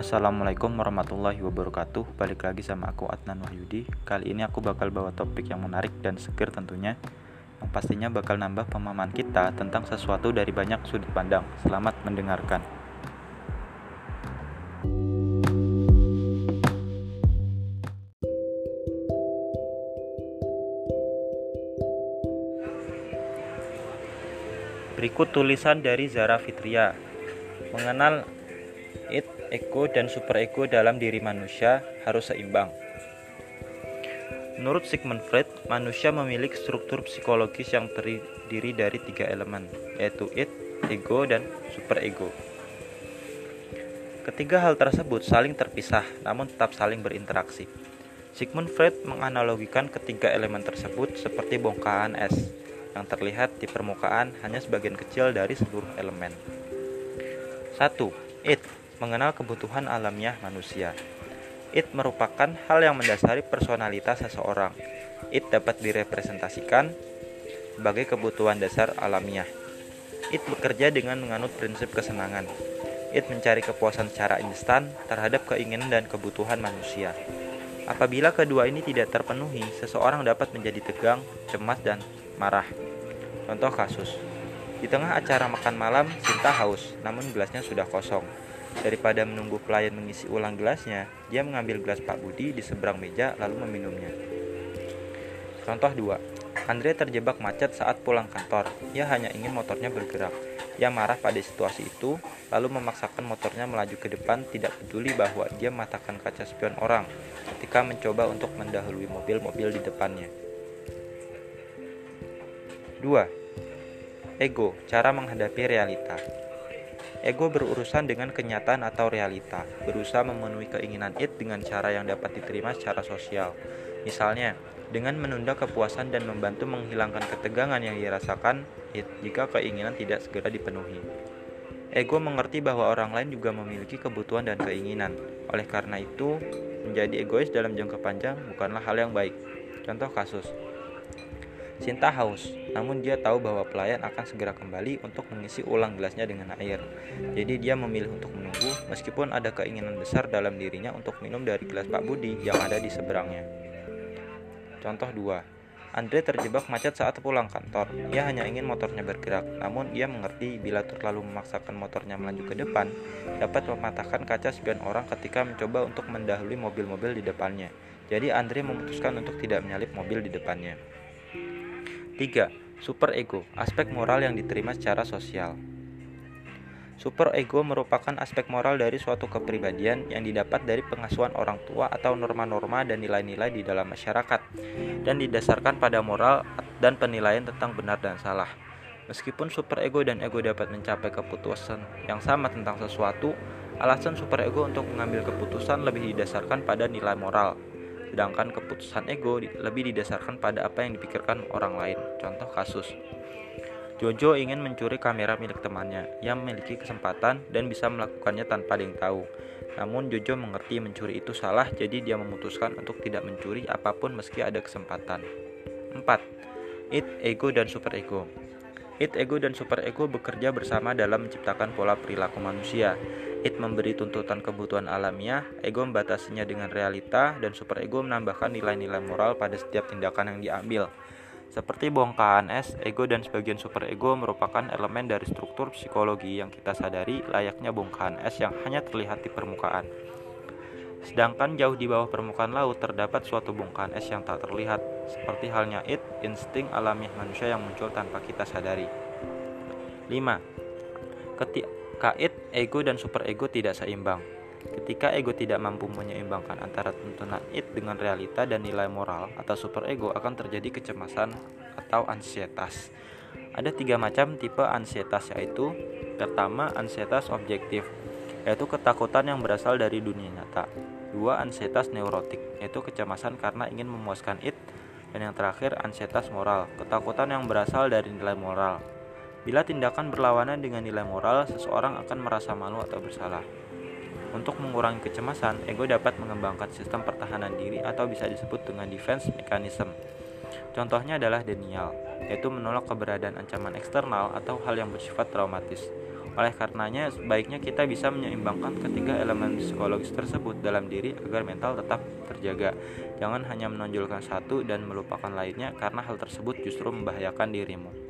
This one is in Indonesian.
Assalamualaikum warahmatullahi wabarakatuh. Balik lagi sama aku Adnan Wahyudi. Kali ini aku bakal bawa topik yang menarik dan seger tentunya Yang pastinya bakal nambah pemahaman kita tentang sesuatu dari banyak sudut pandang. Selamat mendengarkan. Berikut tulisan dari Zara Fitria. Mengenal ego, dan super ego dalam diri manusia harus seimbang Menurut Sigmund Freud, manusia memiliki struktur psikologis yang terdiri dari tiga elemen, yaitu it, ego, dan super ego. Ketiga hal tersebut saling terpisah, namun tetap saling berinteraksi. Sigmund Freud menganalogikan ketiga elemen tersebut seperti bongkahan es yang terlihat di permukaan hanya sebagian kecil dari seluruh elemen. 1. It mengenal kebutuhan alamiah manusia. It merupakan hal yang mendasari personalitas seseorang. It dapat direpresentasikan sebagai kebutuhan dasar alamiah. It bekerja dengan menganut prinsip kesenangan. It mencari kepuasan secara instan terhadap keinginan dan kebutuhan manusia. Apabila kedua ini tidak terpenuhi, seseorang dapat menjadi tegang, cemas, dan marah. Contoh kasus, di tengah acara makan malam, Sinta haus, namun gelasnya sudah kosong. Daripada menunggu pelayan mengisi ulang gelasnya, dia mengambil gelas Pak Budi di seberang meja lalu meminumnya. Contoh 2. Andre terjebak macet saat pulang kantor. Ia hanya ingin motornya bergerak. Ia marah pada situasi itu, lalu memaksakan motornya melaju ke depan tidak peduli bahwa dia mematahkan kaca spion orang ketika mencoba untuk mendahului mobil-mobil di depannya. 2. Ego, cara menghadapi realita. Ego berurusan dengan kenyataan atau realita, berusaha memenuhi keinginan it dengan cara yang dapat diterima secara sosial. Misalnya, dengan menunda kepuasan dan membantu menghilangkan ketegangan yang dirasakan it jika keinginan tidak segera dipenuhi. Ego mengerti bahwa orang lain juga memiliki kebutuhan dan keinginan. Oleh karena itu, menjadi egois dalam jangka panjang bukanlah hal yang baik. Contoh kasus, Sinta haus, namun dia tahu bahwa pelayan akan segera kembali untuk mengisi ulang gelasnya dengan air. Jadi dia memilih untuk menunggu meskipun ada keinginan besar dalam dirinya untuk minum dari gelas Pak Budi yang ada di seberangnya. Contoh 2. Andre terjebak macet saat pulang kantor. Ia hanya ingin motornya bergerak, namun ia mengerti bila terlalu memaksakan motornya melaju ke depan, dapat mematahkan kaca spion orang ketika mencoba untuk mendahului mobil-mobil di depannya. Jadi Andre memutuskan untuk tidak menyalip mobil di depannya. 3. Super ego, aspek moral yang diterima secara sosial. Super ego merupakan aspek moral dari suatu kepribadian yang didapat dari pengasuhan orang tua atau norma-norma dan nilai-nilai di dalam masyarakat dan didasarkan pada moral dan penilaian tentang benar dan salah. Meskipun super ego dan ego dapat mencapai keputusan yang sama tentang sesuatu, alasan super ego untuk mengambil keputusan lebih didasarkan pada nilai moral, sedangkan keputusan ego lebih didasarkan pada apa yang dipikirkan orang lain. Contoh kasus, Jojo ingin mencuri kamera milik temannya yang memiliki kesempatan dan bisa melakukannya tanpa ada yang tahu. Namun Jojo mengerti mencuri itu salah, jadi dia memutuskan untuk tidak mencuri apa pun meski ada kesempatan. 4. It, ego, dan super ego. It, ego, dan super ego bekerja bersama dalam menciptakan pola perilaku manusia. It memberi tuntutan kebutuhan alamiah, ego membatasinya dengan realita, dan super ego menambahkan nilai-nilai moral pada setiap tindakan yang diambil. Seperti bongkahan es, ego dan sebagian super ego merupakan elemen dari struktur psikologi yang kita sadari layaknya bongkahan es yang hanya terlihat di permukaan. Sedangkan jauh di bawah permukaan laut terdapat suatu bongkahan es yang tak terlihat, seperti halnya it, insting alamiah manusia yang muncul tanpa kita sadari. 5. Ketika Kait, ego, dan super ego tidak seimbang. Ketika ego tidak mampu menyeimbangkan antara tuntunan it dengan realita dan nilai moral atau super ego akan terjadi kecemasan atau ansietas. Ada tiga macam tipe ansietas yaitu pertama ansietas objektif yaitu ketakutan yang berasal dari dunia nyata. Dua ansietas neurotik yaitu kecemasan karena ingin memuaskan it dan yang terakhir ansietas moral, ketakutan yang berasal dari nilai moral. Bila tindakan berlawanan dengan nilai moral, seseorang akan merasa malu atau bersalah. Untuk mengurangi kecemasan, ego dapat mengembangkan sistem pertahanan diri atau bisa disebut dengan defense mechanism. Contohnya adalah denial, yaitu menolak keberadaan ancaman eksternal atau hal yang bersifat traumatis. Oleh karenanya, sebaiknya kita bisa menyeimbangkan ketiga elemen psikologis tersebut dalam diri agar mental tetap terjaga. Jangan hanya menonjolkan satu dan melupakan lainnya karena hal tersebut justru membahayakan dirimu.